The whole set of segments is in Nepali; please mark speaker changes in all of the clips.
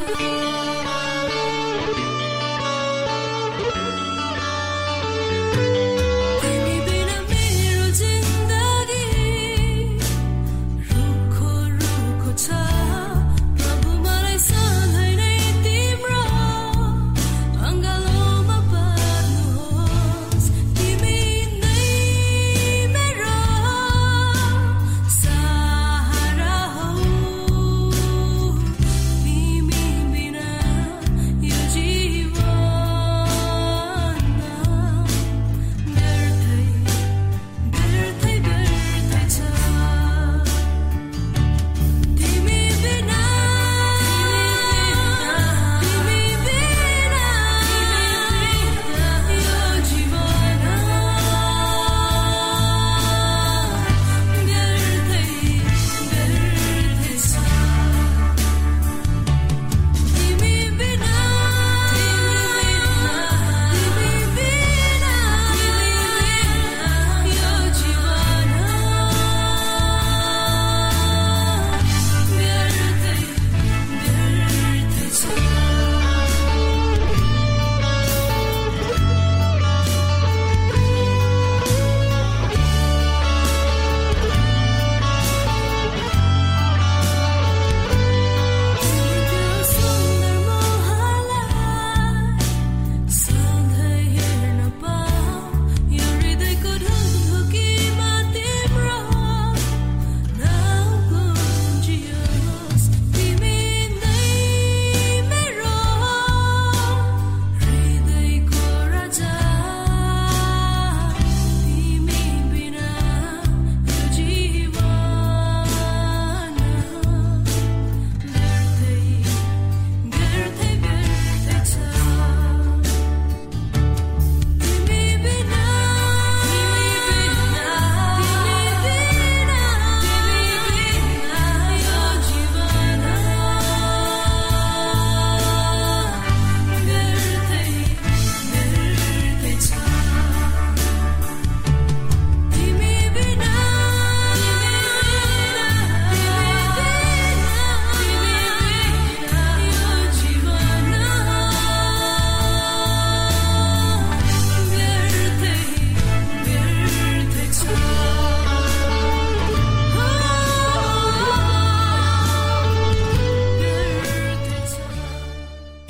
Speaker 1: passar.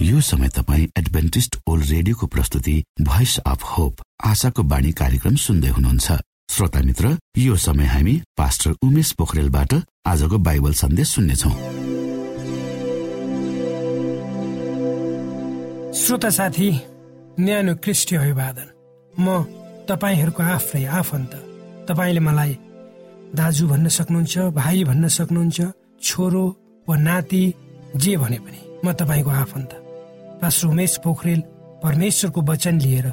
Speaker 1: समय तपाईँ एडभेन्टिस्ट ओल्ड रेडियोको प्रस्तुति भोइस अफ होप आशाको बाणी कार्यक्रम सुन्दै हुनुहुन्छ। श्रोता मित्र यो समय हामी पास्टर उमेश पोखरेलबाट आजको बाइबल सन्देश सुन्नेछौ।
Speaker 2: श्रोता साथी न्यानो क्रिस्टी अभिवादन। म तपाईँहरूको आफ्नै आफन्त। तपाईँले मलाई दाजु भन्न सक्नुहुन्छ भाइ भन्न सक्नुहुन्छ छोरो वा नाति जे भने पनि म तपाईँको आफन्त। पास्टर उमेश पोखरेल परमेश्वरको वचन लिएर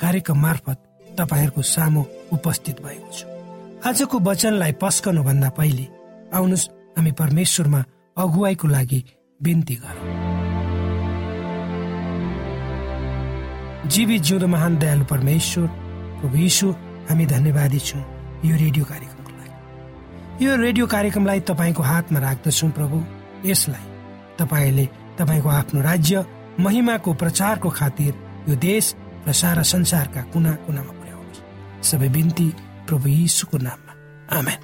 Speaker 2: कार्यक्रम मार्फत तपाईँहरूको सामु उपस्थित भएको छु। आजको वचनलाई पस्कनुभन्दा पहिले आउनुहोस् हामी परमेश्वरमा अगुवाईको लागि बिन्ती गरौँ। जीवित जिउँदो महान दयालु परमेश्वर प्रभु यीशु हामी धन्यवादी छौँ यो रेडियो कार्यक्रमको लागि। यो रेडियो कार्यक्रमलाई तपाईँको हातमा राख्दछौँ प्रभु यसलाई तपाईँले तपाईँको आफ्नो राज्य महिमाको प्रचारको खातिर यो देश र सारा संसारका कुना कुनामा पुर्याउनुहोस् सबै बिन्ती प्रभु यीशुको नाममा। आमेन।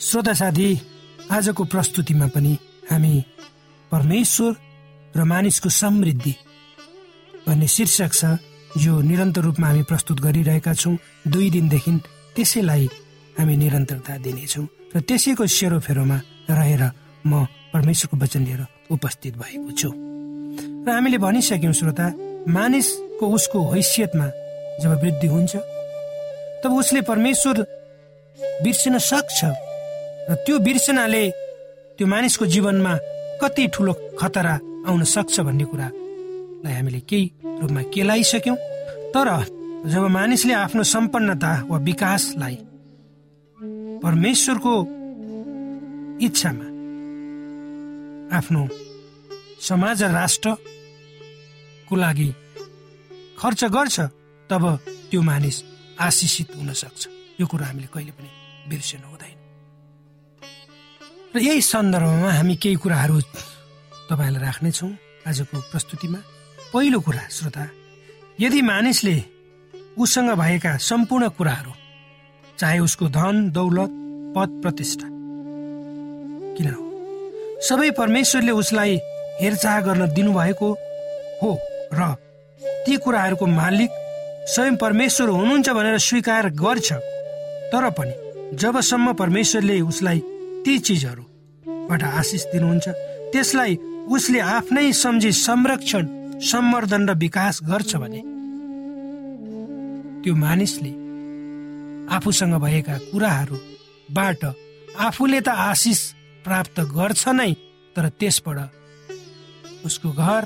Speaker 2: श्रोता साथी आजको प्रस्तुतिमा पनि हामी परमेश्वर र मानिसको समृद्धि भन्ने शीर्षक छ जो निरन्तर रूपमा हामी प्रस्तुत गरिरहेका छौँ। दुई दिनदेखि त्यसैलाई हामी निरन्तरता दिनेछौँ। र त्यसैको सेरोफेरोमा रहेर म परमेश्वरको वचन लिएर उपस्थित भएको छु। र हामीले भनिसक्यौँ श्रोता मानिसको उसको हैसियतमा जब वृद्धि हुन्छ तब उसले परमेश्वर बिर्सिन सक्छ र त्यो बिर्सनाले त्यो मानिसको जीवनमा कति ठुलो खतरा आउन सक्छ भन्ने कुरालाई हामीले केही रूपमा केलाइसक्यौँ। तर जब मानिसले आफ्नो सम्पन्नता वा विकासलाई परमेश्वरको इच्छामा। आफ्नो समाज र राष्ट्रको लागि खर्च गर्छ तब त्यो मानिस आशिषित हुन सक्छ। यो कुरा हामीले कहिले पनि बिर्सिनु हुँदैन। र यही सन्दर्भमा हामी केही कुराहरू तपाईँलाई राख्नेछौँ आजको प्रस्तुतिमा। पहिलो कुरा श्रोता यदि मानिसले उसँग भएका सम्पूर्ण कुराहरू चाहे उसको धन दौलत पद प्रतिष्ठा किन सबै परमेश्वरले उसलाई हेरचाह गर्न दिनुभएको हो र ती कुराहरूको मालिक स्वयं परमेश्वर हुनुहुन्छ भनेर स्वीकार गर्छ। तर पनि जबसम्म परमेश्वरले उसलाई ती चिजहरूबाट आशिष दिनुहुन्छ त्यसलाई उसले आफ्नै सम्झी संरक्षण सम्वर्धन र विकास गर्छ भने त्यो मानिसले आफूसँग भएका कुराहरूबाट आफूले त आशिष प्राप्त गर्छ नै तर त्यसबाट उसको घर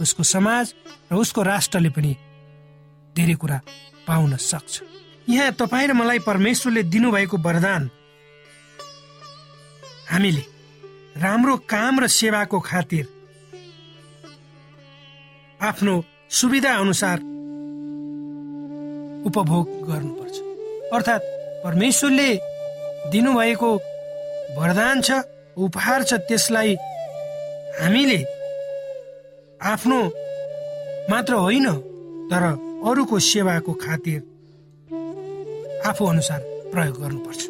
Speaker 2: उसको समाज र उसको राष्ट्रले पनि धेरै कुरा पाउन सक्छ। यहाँ तपाईँ र मलाई परमेश्वरले दिनुभएको वरदान। हामीले राम्रो काम र सेवाको खातिर आफ्नो सुविधा अनुसार उपभोग गर्नुपर्छ। अर्थात् परमेश्वरले दिनुभएको वरदान छ उपहार छ त्यसलाई हामीले आफ्नो मात्र होइन तर अरूको सेवाको खातिर आफू अनुसार प्रयोग गर्नुपर्छ।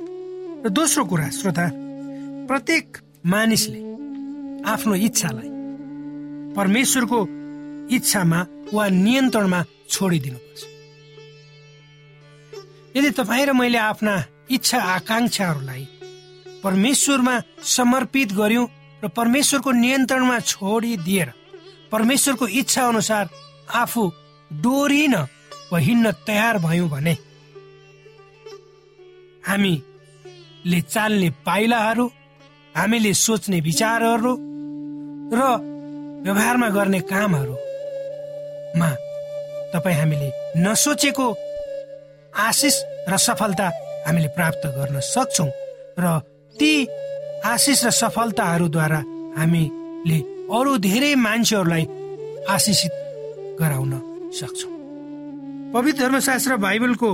Speaker 2: र दोस्रो कुरा श्रोता प्रत्येक मानिसले आफ्नो इच्छालाई परमेश्वरको इच्छामा वा नियन्त्रणमा छोडिदिनुपर्छ। यदि तपाईँ र मैले आफ्ना इच्छा आकाङ्क्षाहरूलाई परमेश्वरमा समर्पित गर्यौँ र परमेश्वरको नियन्त्रणमा छोडिदिएर परमेश्वरको इच्छा अनुसार आफू डोरिन वा हिँड्न तयार भयौँ भने हामीले चाल्ने पाइलाहरू हामीले सोच्ने विचारहरू र व्यवहारमा गर्ने कामहरूमा तपाईँ हामीले नसोचेको आशिष र सफलता हामीले प्राप्त गर्न सक्छौँ र ती आशिष र सफलताहरूद्वारा हामीले अरू धेरै मान्छेहरूलाई आशिषित गराउन सक्छौँ। पवित्र धर्मशास्त्र बाइबलको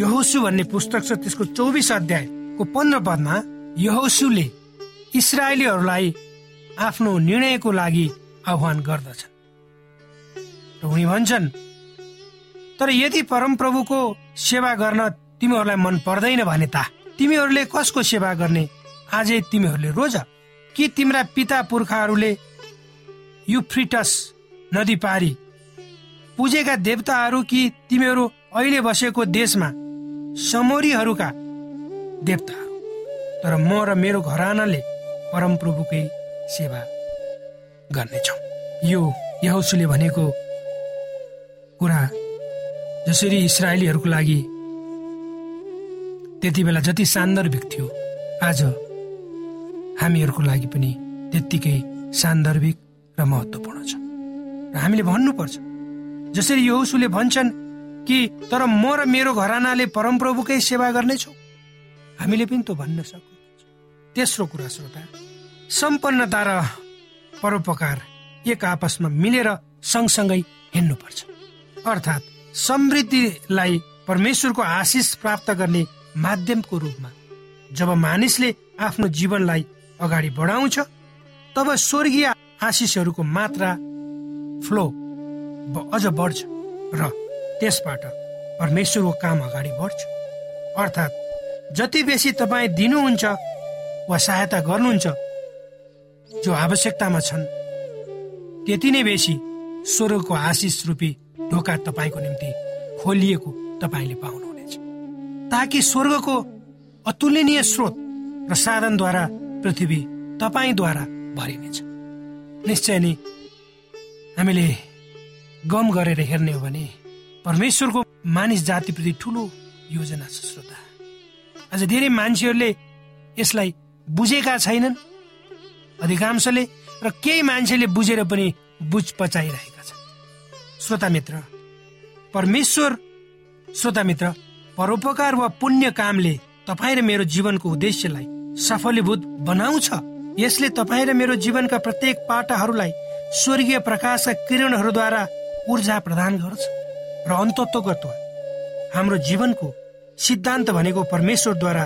Speaker 2: यहोसु भन्ने पुस्तक छ त्यसको चौबिस अध्यायको पन्ध्र पदमा यहोसुले इसरायलीहरूलाई आफ्नो निर्णयको लागि आह्वान गर्दछ र उनी भन्छन् तर यदि परमप्रभुको सेवा गर्न तिमीहरूलाई मन पर्दैन भने त तिमीहरूले कसको सेवा गर्ने? आजै तिमीहरूले रोज? कि तिम्रा पिता पुर्खाहरूले युफ्रिटस नदी पारी? पुजेका देवताहरू कि तिमीहरू अहिले बसेको देशमा समोरीहरूका देवता तर म र मेरो घरानाले परमप्रभुकै सेवा गर्नेछौँ। यो यहोसुले भनेको कुरा जसरी इसरायलीहरूको लागि त्यति बेला जति सान्दर्भिक थियो आज हामीहरूको लागि पनि त्यत्तिकै सान्दर्भिक र महत्त्वपूर्ण छ। र हामीले भन्नुपर्छ जसरी यहोसुले भन्छन् कि तर म र मेरो घरानाले परमप्रभुकै सेवा गर्नेछौँ? हामीले पनि त भन्न सक्नु तेस्रो कुरा श्रोता सम्पन्नता र परोपकार एक आपसमा मिलेर सँगसँगै हिँड्नुपर्छ। अर्थात् समृद्धिलाई परमेश्वरको आशिष प्राप्त गर्ने माध्यमको रूपमा। जब मानिसले आफ्नो जीवनलाई अगाडि बढाउँछ तब स्वर्गीय आशिषहरूको मात्रा फ्लो अझ बढ्छ र त्यसबाट परमेश्वरको काम अगाडि बढ्छ। अर्थात् जति बेसी तपाईँ दिनुहुन्छ वा सहायता गर्नुहुन्छ जो आवश्यकतामा छन् त्यति नै बेसी स्वर्गको आशिष रूपी ढोका तपाईँको निम्ति खोलिएको तपाईँले पाउनुहुनेछ। ताकि स्वर्गको अतुलनीय स्रोत र साधनद्वारा पृथ्वी तपाईँद्वारा भरिनेछ। निश्चय नै हामीले गम गरेर हेर्ने हो भने परमेश्वरको मानिस जातिप्रति ठुलो योजना छ श्रोता। आज धेरै मान्छेहरूले यसलाई बुझेका छैनन्। अधिकांशले र केही मान्छेले बुझेर पनि बुझ पचाइरहेका छन्। श्रोता मित्र परमेश्वर श्रोता मित्र परोपकार वा पुण्य कामले तपाईँ र मेरो जीवनको उद्देश्यलाई सफलीभूत बनाउँछ। यसले तपाईँ र मेरो जीवनका प्रत्येक पाटाहरूलाई स्वर्गीय प्रकाशका किरणहरूद्वारा ऊर्जा प्रदान गर्छ। र अन्तत्वगत हाम्रो जीवनको सिद्धान्त भनेको परमेश्वरद्वारा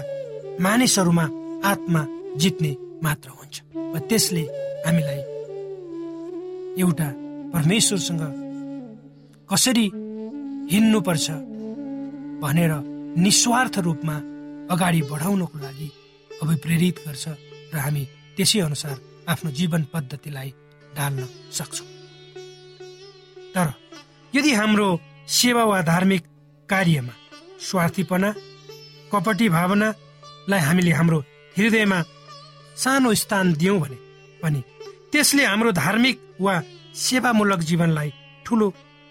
Speaker 2: मानिसहरूमा आत्मा जित्ने मात्र हुन्छ। त्यसले हामीलाई एउटा परमेश्वरसँग कसरी हिँड्नुपर्छ भनेर निस्वार्थ रूपमा अगाडि बढाउनको लागि अभिप्रेरित गर्छ र हामी त्यसै अनुसार आफ्नो जीवन पद्धतिलाई ढाल्न सक्छौँ। तर यदि हाम्रो सेवा वा धार्मिक कार्यमा स्वार्थीपना कपटी भावनालाई हामीले हाम्रो हृदयमा सानो स्थान दियौँ भने पनि त्यसले हाम्रो धार्मिक वा सेवामूलक जीवनलाई ठुलो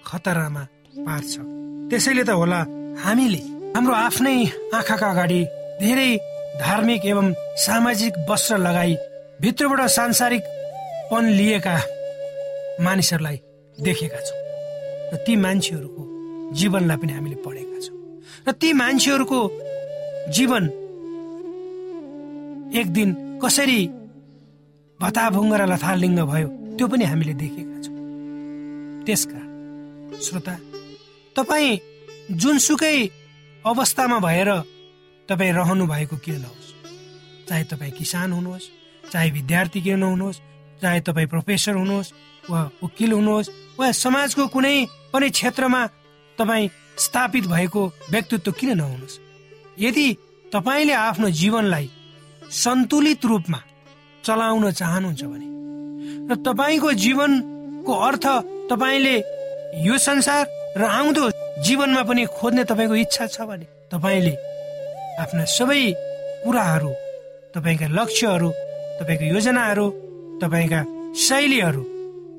Speaker 2: खतरामा पार्छ। त्यसैले त होला हामीले हाम्रो आफ्नै आँखाका अगाडि धेरै धार्मिक एवं सामाजिक वस्त्र लगाई भित्रबाट सांसारिकपन लिएका मानिसहरूलाई देखेका छौँ। र ती मान्छेहरूको जीवनलाई पनि हामीले पढेका छौँ। र ती मान्छेहरूको जीवन एक दिन कसरी भताभुङ्ग र लथालिङ्ग भयो त्यो पनि हामीले देखेका छौँ। त्यसका श्रोता तपाईँ जुनसुकै अवस्थामा भएर तपाईँ रहनु भएको किन नहोस्? चाहे तपाईँ किसान हुनुहोस् चाहे विद्यार्थी किन नहुनुहोस् चाहे तपाईँ प्रोफेसर हुनुहोस् वा वकिल हुनुहोस् वा समाजको कुनै पनि क्षेत्रमा तपाईँ स्थापित भएको व्यक्तित्व किन नहुनुहोस्? यदि तपाईँले आफ्नो जीवनलाई सन्तुलित रूपमा चलाउन चाहनुहुन्छ भने र तपाईँको जीवनको अर्थ तपाईँले यो संसार र आउँदो जीवनमा पनि खोज्ने तपाईँको इच्छा छ भने तपाईँले आफ्ना सबै कुराहरू तपाईँका लक्ष्यहरू तपाईँको योजनाहरू तपाईँका शैलीहरू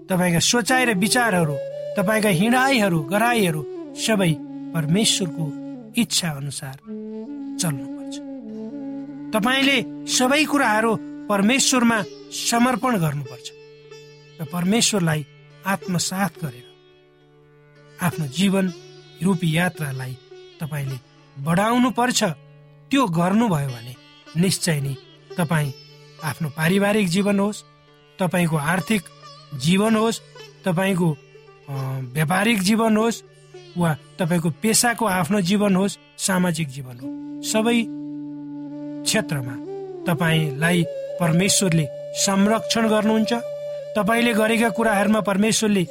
Speaker 2: तपाईँका सोचाइ र विचारहरू तपाईँका हिँडाइहरू गराइहरू सबै परमेश्वरको इच्छा अनुसार चल्नुपर्छ। तपाईँले सबै कुराहरू परमेश्वरमा समर्पण गर्नुपर्छ र परमेश्वरलाई आत्मसात गरेर आफ्नो जीवन रूपी यात्रालाई तपाईँले बढाउनु पर्छ। त्यो गर्नुभयो भने निश्चय नै तपाईँ आफ्नो पारिवारिक जीवन होस् तपाईँको आर्थिक जीवन होस् तपाईँको व्यापारिक जीवन होस् वा तपाईँको पेसाको आफ्नो जीवन होस् सामाजिक जीवन हो। सबै क्षेत्रमा तपाईँलाई परमेश्वरले संरक्षण गर्नुहुन्छ। तपाईँले गरेका कुराहरूमा परमेश्वरले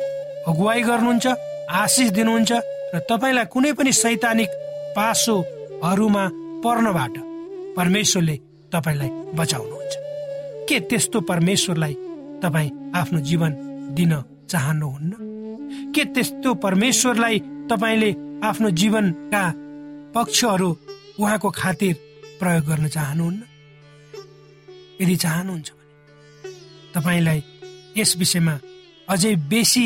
Speaker 2: अगुवाई गर्नुहुन्छ। आशिष दिनुहुन्छ र तपाईँलाई कुनै पनि सैद्धान्तिक पासोहरूमा पर्नबाट परमेश्वरले तपाईँलाई बचाउनुहुन्छ। के त्यस्तो परमेश्वरलाई तपाईँ आफ्नो जीवन दिन चाहनुहुन्न? के त्यस्तो परमेश्वरलाई तपाईँले आफ्नो जीवनका पक्षहरू उहाँको खातिर प्रयोग गर्न चाहनुहुन्न? यदि चाहनुहुन्छ भने तपाईँलाई यस विषयमा अझै बेसी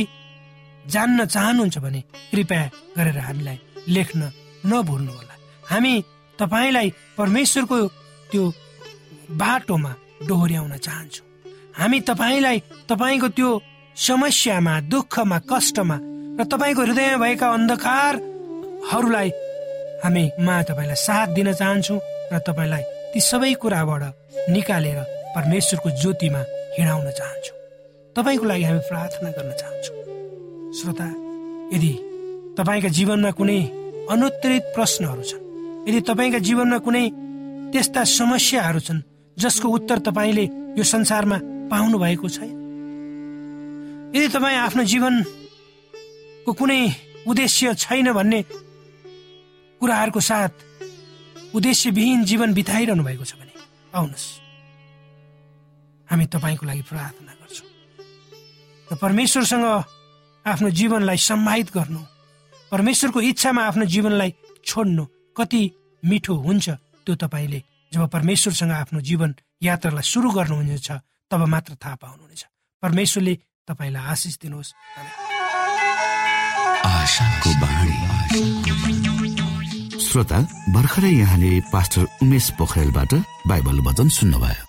Speaker 2: जान्न चाहनुहुन्छ भने कृपया गरेर हामीलाई लेख्न नभुल्नुहोला। हामी तपाईँलाई परमेश्वरको त्यो बाटोमा डोहोऱ्याउन चाहन्छौँ। हामी तपाईँलाई तपाईँको त्यो समस्यामा दुःखमा कष्टमा र तपाईँको हृदयमा भएका अन्धकारहरूलाई हामी मा तपाईँलाई साथ दिन चाहन्छौँ र तपाईँलाई ती सबै कुराबाट निकालेर परमेश्वरको ज्योतिमा हिँडाउन चाहन्छौँ। तपाईँको लागि हामी प्रार्थना गर्न चाहन्छौँ। श्रोता यदि तपाईँका जीवनमा कुनै अनुत्तरित प्रश्नहरू छन् यदि तपाईँका जीवनमा कुनै त्यस्ता समस्याहरू छन् जसको उत्तर तपाईँले यो संसारमा पाउनु भएको छैन? यदि तपाईँ आफ्नो जीवनको कुनै उद्देश्य छैन भन्ने कुराहरूको साथ उद्देश्यविहीन जीवन बिताइरहनु भएको छ भने आउनुहोस्। हामी तपाईँको लागि प्रार्थना गर्छौँ। र परमेश्वरसँग आफ्नो जीवनलाई सम्माहित गर्नु। परमेश्वरको इच्छामा आफ्नो जीवनलाई छोड्नु कति मिठो हुन्छ त्यो तपाईँले जब परमेश्वरसँग आफ्नो जीवन यात्रालाई सुरु गर्नुहुनेछ तब मात्र थाहा पाउनुहुनेछ। परमेश्वरले तपाईँलाई आशिष दिनुहोस्।
Speaker 3: श्रोता भर्खरै यहाँले पास्टर उमेश पोखरेलबाट बाइबल वचन सुन्नुभयो।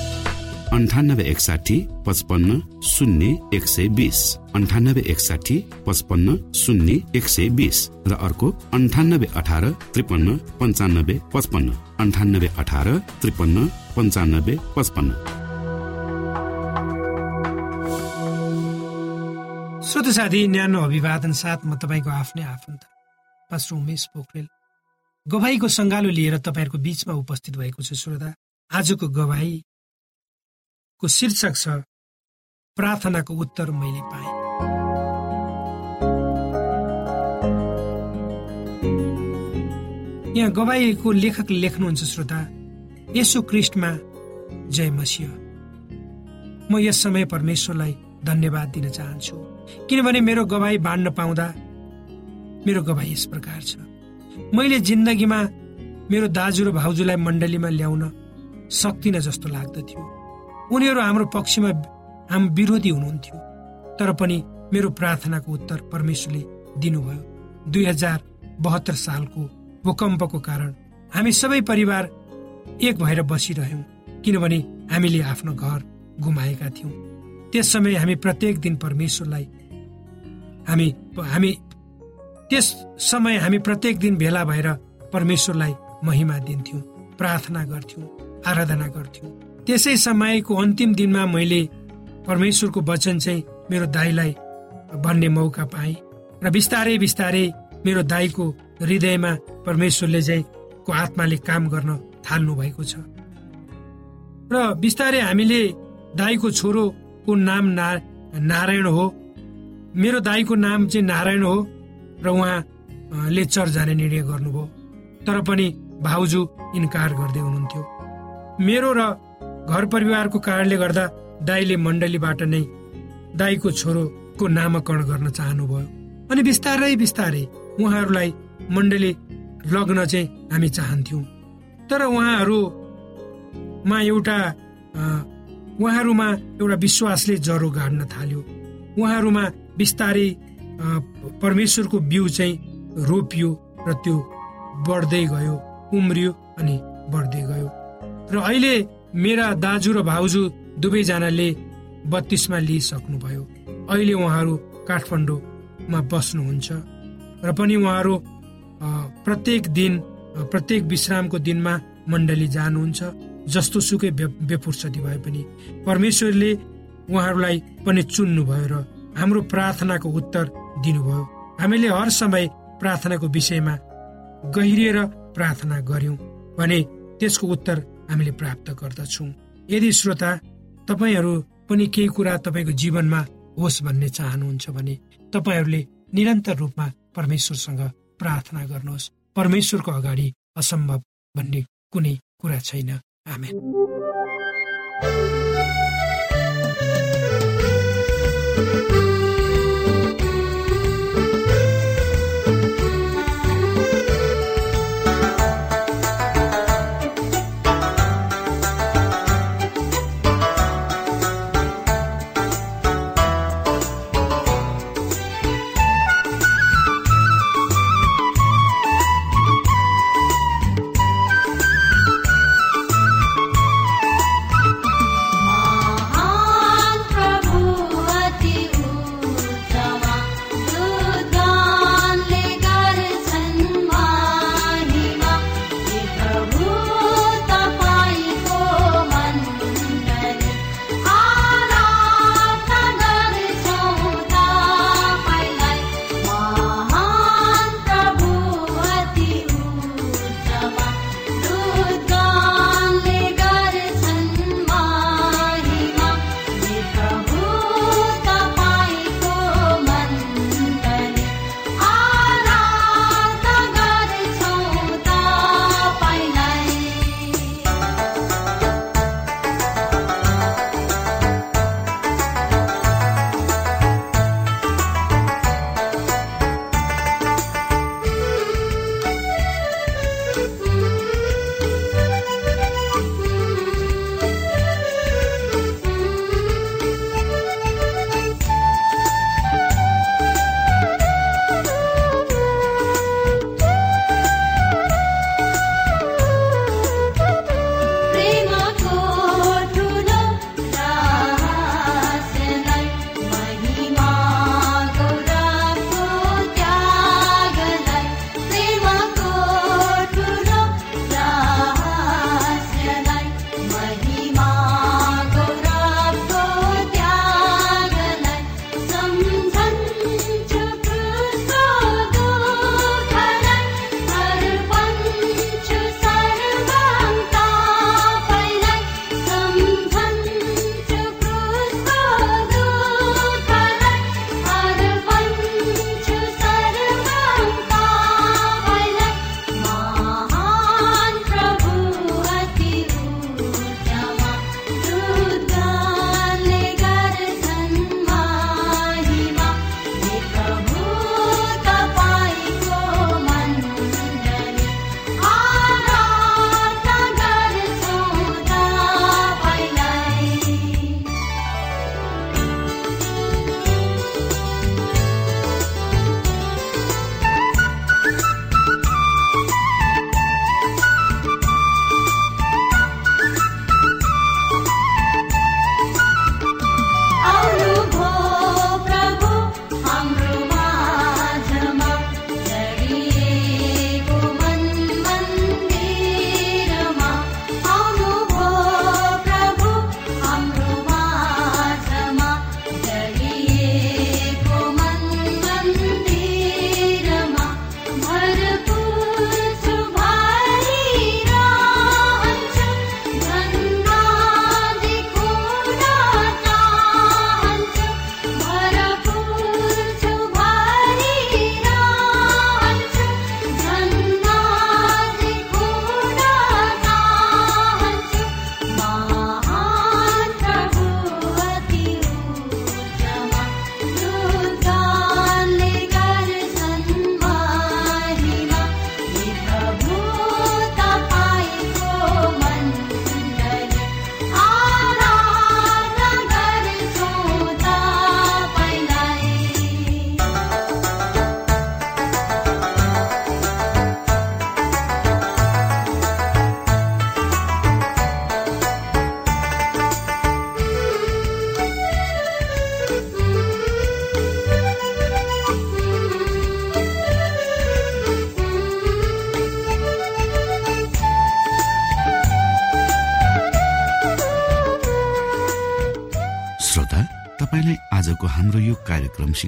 Speaker 3: अन्ठानब्बे एकसाठी पचपन्न शून्य एक सय बिस. अन्ठानब्बे एकसाठी पचपन्न शून्य एक सय बिस. र अर्को अन्ठानब्बे अठार त्रिपन्न पन्चानब्बे पचपन्न. अन्ठानब्बे अठार त्रिपन्न पन्चानब्बे पचपन्न.
Speaker 2: श्रोत साथी न्यानो अभिवादन साथ म तपाईँको आफ्नै आफन्त उमेश पोखरेल। गवाईको सङ्गालो लिएर तपाईँहरूको बिचमा उपस्थित भएको छ श्रोता। आजको गवाई को शीर्षक छ प्रार्थनाको उत्तर मैले पाएँ। यहाँ गवाईको लेखक लेख्नुहुन्छ श्रोता यसो क्रिस्टमा जय मसिह। म यस समय परमेश्वरलाई धन्यवाद दिन चाहन्छु किनभने मेरो गवाई बाँड्न पाउँदा मेरो गवाई यस प्रकार छ। मैले जिन्दगीमा मेरो दाजु र भाउजूलाई मण्डलीमा ल्याउन सक्दिनँ जस्तो लाग्दथ्यो। उनीहरू हाम्रो पक्षमा हाम विरोधी हुनुहुन्थ्यो। तर पनि मेरो प्रार्थनाको उत्तर परमेश्वरले दिनुभयो। दुई हजार बहत्तर सालको भूकम्पको कारण हामी सबै परिवार एक भएर बसिरह्यौँ किनभने हामीले आफ्नो घर गुमाएका थियौँ। त्यस समय हामी प्रत्येक दिन परमेश्वरलाई हामी हामी त्यस समय हामी प्रत्येक दिन भेला भएर परमेश्वरलाई महिमा दिन्थ्यौँ प्रार्थना गर्थ्यौँ आराधना गर्थ्यौँ। त्यसै समयको अन्तिम दिनमा मैले परमेश्वरको वचन चाहिँ मेरो दाईलाई भन्ने मौका पाएँ र बिस्तारै बिस्तारै मेरो दाईको हृदयमा परमेश्वरले चाहिँ को आत्माले काम गर्न थाल्नु भएको छ। र बिस्तारै हामीले दाईको छोरोको नाम ना नारायण हो। मेरो दाईको नाम चाहिँ नारायण हो र उहाँले चर्च जाने निर्णय गर्नुभयो। तर पनि भाउजू इन्कार गर्दै हुनुहुन्थ्यो। मेरो र घर परिवारको कारणले गर्दा दाईले मण्डलीबाट नै दाईको छोरोको नामकरण गर्न चाहनुभयो। अनि बिस्तारै बिस्तारै उहाँहरूलाई मण्डली लग्न चाहिँ हामी चाहन्थ्यौँ। तर उहाँहरूमा एउटा उहाँहरूमा एउटा विश्वासले जरो गाड्न थाल्यो। उहाँहरूमा बिस्तारै परमेश्वरको बिउ चाहिँ रोपियो र त्यो बढ्दै गयो उम्रियो अनि बढ्दै गयो। र अहिले मेरा दाजु र भाउजू दुवैजनाले बत्तिसमा लिइसक्नुभयो। अहिले उहाँहरू काठमाडौँमा बस्नुहुन्छ र पनि उहाँहरू प्रत्येक दिन प्रत्येक विश्रामको दिनमा मण्डली जानुहुन्छ जस्तो सुकै बेफुर्सती भए पनि। परमेश्वरले उहाँहरूलाई पनि चुन्नुभयो र हाम्रो प्रार्थनाको उत्तर दिनुभयो। हामीले हर समय प्रार्थनाको विषयमा गहिरिएर प्रार्थना गर्यौं भने त्यसको उत्तर हामीले प्राप्त गर्दछौँ। यदि श्रोता तपाईँहरू पनि केही कुरा तपाईँको जीवनमा होस् भन्ने चाहनुहुन्छ भने तपाईँहरूले निरन्तर रूपमा परमेश्वरसँग प्रार्थना गर्नुहोस्। परमेश्वरको अगाडि असम्भव भन्ने कुनै कुरा छैन। आमेन।